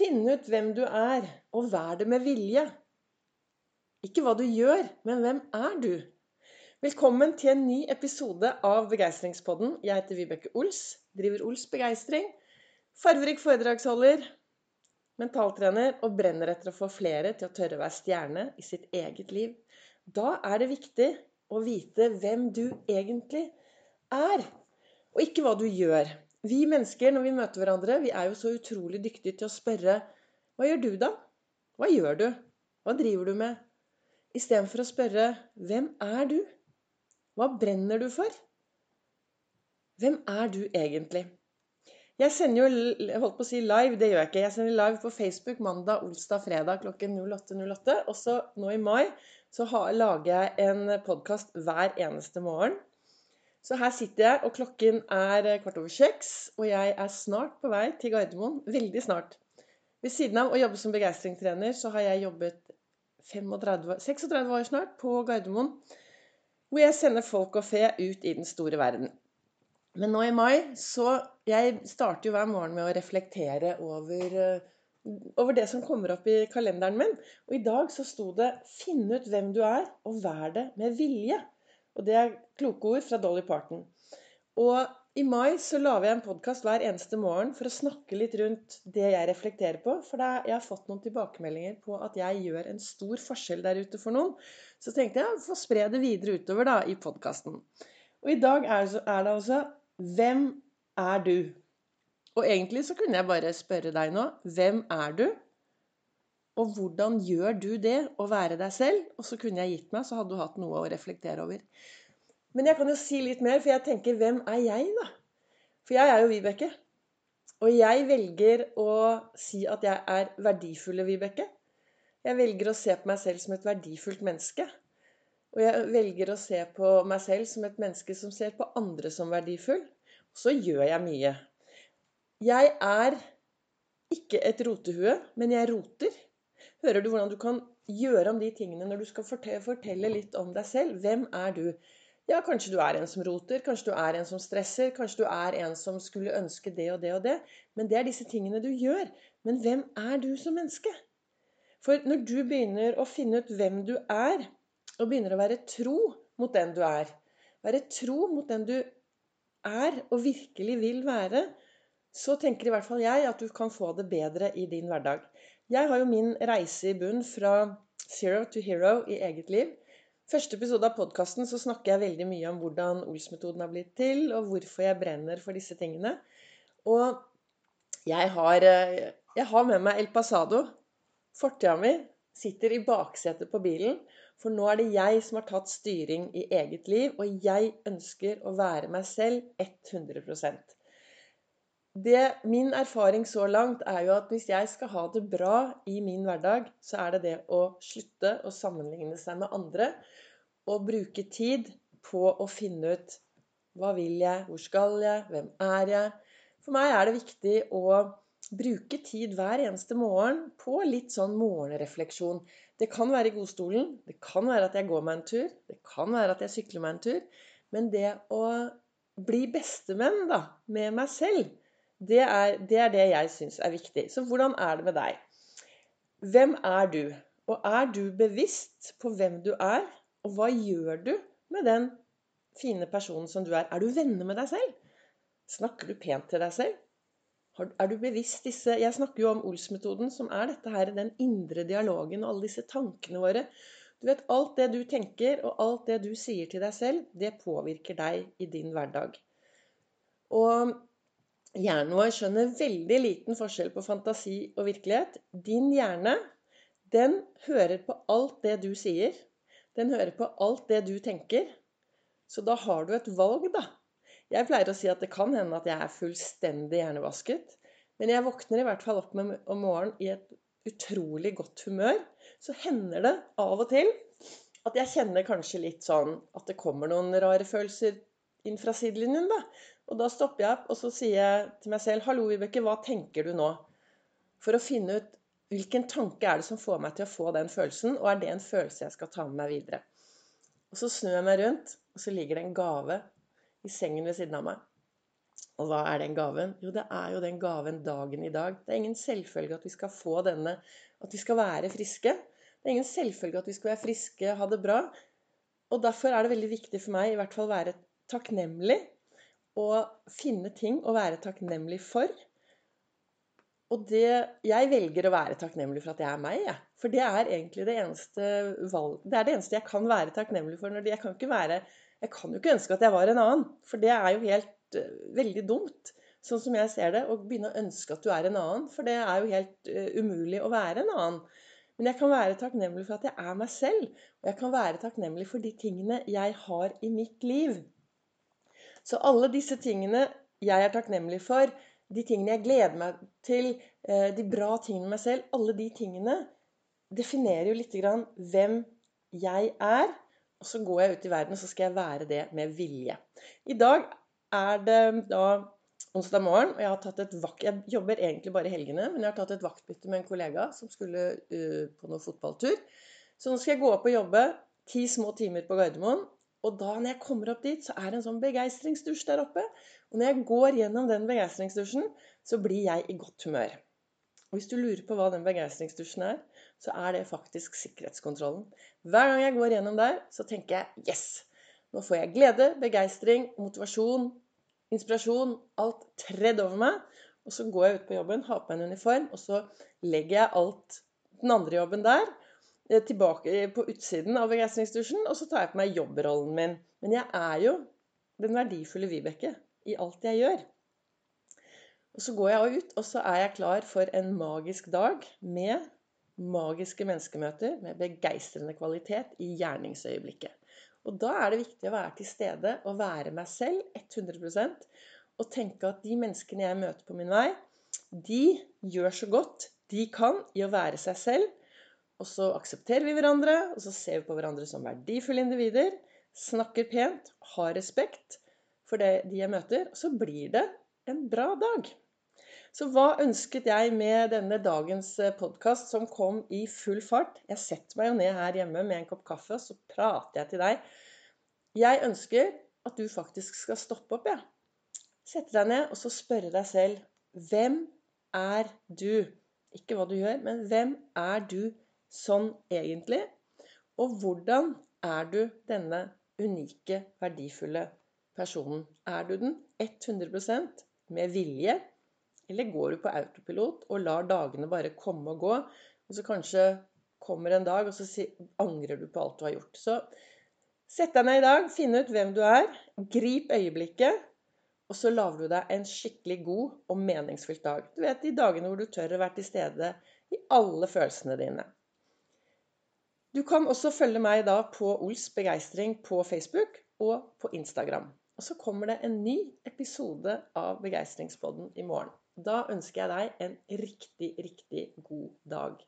finne ut hvem du er, og vær det med vilje. Ikke hva du gjør, men hvem er du? Velkommen til en ny episode av Begeistringspodden. Jeg heter Vibeke Ols, driver Ols Begeistring. Farverik foredragsholder, mentaltrener og brenner etter å få flere til å tørre å være stjerne i sitt eget liv. Da er det viktig å vite hvem du egentlig er, og ikke hva du gjør. Vi mennesker, når vi møter hverandre, vi er jo så utrolig dyktige til å spørre Hva gjør du, da? Hva gjør du? Hva driver du med? Istedenfor å spørre Hvem er du? Hva brenner du for? Hvem er du egentlig? Jeg sender jo holdt på å si live, det gjør jeg ikke. Jeg sender live på Facebook mandag, onsdag, fredag klokken 08.08. 08. Og så nå i mai så lager jeg en podkast hver eneste morgen. Så her sitter jeg, og klokken er eh, kvart over seks. Og jeg er snart på vei til Gardermoen. Veldig snart. Ved siden av å jobbe som begeistringstrener, så har jeg jobbet 35, 36 år snart på Gardermoen. Hvor jeg sender folk og fe ut i den store verden. Men nå i mai så Jeg starter jo hver morgen med å reflektere over, eh, over det som kommer opp i kalenderen min. Og i dag så sto det 'Finn ut hvem du er, og vær det med vilje'. Og det er kloke ord fra Dolly Parton. Og i mai så lager jeg en podkast hver eneste morgen for å snakke litt rundt det jeg reflekterer på. For da jeg har fått noen tilbakemeldinger på at jeg gjør en stor forskjell der ute for noen. Så tenkte jeg å få spre det videre utover da i podkasten. Og i dag er det altså Hvem er du? Og egentlig så kunne jeg bare spørre deg nå Hvem er du? Og hvordan gjør du det, å være deg selv? Og så kunne jeg gitt meg, så hadde du hatt noe å reflektere over. Men jeg kan jo si litt mer, for jeg tenker hvem er jeg, da? For jeg er jo Vibeke. Og jeg velger å si at jeg er verdifulle Vibeke. Jeg velger å se på meg selv som et verdifullt menneske. Og jeg velger å se på meg selv som et menneske som ser på andre som verdifull. Og Så gjør jeg mye. Jeg er ikke et rotehue, men jeg roter. Hører du hvordan du kan gjøre om de tingene når du skal fortelle litt om deg selv? Hvem er du? Ja, kanskje du er en som roter, kanskje du er en som stresser, kanskje du er en som skulle ønske det og det og det. Men det er disse tingene du gjør. Men hvem er du som menneske? For når du begynner å finne ut hvem du er, og begynner å være tro mot den du er, være tro mot den du er og virkelig vil være, så tenker i hvert fall jeg at du kan få det bedre i din hverdag. Jeg har jo min reise i bunn fra zero to hero i eget liv. Første episode av podkasten så snakker jeg veldig mye om hvordan Ols-metoden har blitt til, og hvorfor jeg brenner for disse tingene. Og jeg har, eh, jeg har med meg El Pasado. Fortida mi sitter i baksetet på bilen. For nå er det jeg som har tatt styring i eget liv, og jeg ønsker å være meg selv 100 det, min erfaring så langt er jo at hvis jeg skal ha det bra i min hverdag, så er det det å slutte å sammenligne seg med andre og bruke tid på å finne ut hva vil jeg, hvor skal jeg, hvem er jeg? For meg er det viktig å bruke tid hver eneste morgen på litt sånn morgenrefleksjon. Det kan være i godstolen, det kan være at jeg går meg en tur, det kan være at jeg sykler meg en tur. Men det å bli bestevenn med meg selv det er, det er det, jeg syns er viktig. Så hvordan er det med deg? Hvem er du? Og er du bevisst på hvem du er? Og hva gjør du med den fine personen som du er? Er du venner med deg selv? Snakker du pent til deg selv? Er du bevisst disse Jeg snakker jo om Ols-metoden, som er dette her, den indre dialogen og alle disse tankene våre. Du vet, Alt det du tenker, og alt det du sier til deg selv, det påvirker deg i din hverdag. Og Hjernen vår skjønner veldig liten forskjell på fantasi og virkelighet. Din hjerne, den hører på alt det du sier. Den hører på alt det du tenker. Så da har du et valg, da. Jeg pleier å si at det kan hende at jeg er fullstendig hjernevasket. Men jeg våkner i hvert fall opp om morgenen i et utrolig godt humør. Så hender det av og til at jeg kjenner kanskje litt sånn at det kommer noen rare følelser inn fra sidelinjen, da. Og da stopper jeg opp, og så sier jeg til meg selv 'Hallo, Vibeke, hva tenker du nå?' For å finne ut hvilken tanke er det som får meg til å få den følelsen, og er det en følelse jeg skal ta med meg videre. Og så snur jeg meg rundt, og så ligger det en gave i sengen ved siden av meg. Og hva er den gaven? Jo, det er jo den gaven dagen i dag. Det er ingen selvfølge at vi skal få denne, at vi skal være friske. Det er ingen selvfølge at vi skal være friske, ha det bra. Og derfor er det veldig viktig for meg i hvert fall være takknemlig. Og finne ting å være takknemlig for. Og det, jeg velger å være takknemlig for at jeg er meg, jeg. For det er egentlig det eneste valg, Det er det eneste jeg kan være takknemlig for. Når jeg, kan ikke være, jeg kan jo ikke ønske at jeg var en annen. For det er jo helt uh, veldig dumt, sånn som jeg ser det, å begynne å ønske at du er en annen. For det er jo helt uh, umulig å være en annen. Men jeg kan være takknemlig for at jeg er meg selv. Og jeg kan være takknemlig for de tingene jeg har i mitt liv. Så alle disse tingene jeg er takknemlig for, de tingene jeg gleder meg til, eh, de bra tingene med meg selv, alle de tingene definerer jo litt grann hvem jeg er. Og så går jeg ut i verden, og så skal jeg være det med vilje. I dag er det da onsdag morgen, og jeg har tatt et vakt... Jeg jobber egentlig bare i helgene, men jeg har tatt et vaktbytte med en kollega som skulle uh, på noen fotballtur. Så nå skal jeg gå opp og jobbe ti små timer på Gardermoen. Og da når jeg kommer opp dit, så er det en sånn begeistringsdusj der oppe. Og når jeg går gjennom den begeistringsdusjen, så blir jeg i godt humør. Og hvis du lurer på hva den begeistringsdusjen er, så er det faktisk sikkerhetskontrollen. Hver gang jeg går gjennom der, så tenker jeg yes! Nå får jeg glede, begeistring, motivasjon, inspirasjon, alt tredd over meg. Og så går jeg ut på jobben, har på meg en uniform, og så legger jeg alt den andre jobben der tilbake på utsiden av begeistringsdusjen, og så tar jeg på meg jobbrollen min. Men jeg er jo den verdifulle Vibeke i alt jeg gjør. Og så går jeg ut, og så er jeg klar for en magisk dag med magiske menneskemøter med begeistrende kvalitet i gjerningsøyeblikket. Og da er det viktig å være til stede og være meg selv 100% og tenke at de menneskene jeg møter på min vei, de gjør så godt de kan i å være seg selv og så aksepterer vi hverandre, og så ser vi på hverandre som verdifulle individer. Snakker pent, har respekt for det de jeg møter. Og så blir det en bra dag. Så hva ønsket jeg med denne dagens eh, podkast som kom i full fart? Jeg setter meg jo ned her hjemme med en kopp kaffe, og så prater jeg til deg. Jeg ønsker at du faktisk skal stoppe opp, jeg. Ja. Sette deg ned og så spørre deg selv Hvem er du? Ikke hva du gjør, men hvem er du sånn egentlig? Og hvordan er du denne unike, verdifulle personen? Er du den 100% med vilje? Eller går du på autopilot og lar dagene bare komme og gå? Og så kanskje kommer en dag, og så angrer du på alt du har gjort. Så sett deg ned i dag, finn ut hvem du er, grip øyeblikket, og så lager du deg en skikkelig god og meningsfylt dag. Du vet de dagene hvor du tør å være til stede i alle følelsene dine. Du kan også følge meg da på Ols begeistring på Facebook og på Instagram. Og så kommer det en ny episode av Begeistringspodden i morgen. Da ønsker jeg deg en riktig, riktig god dag.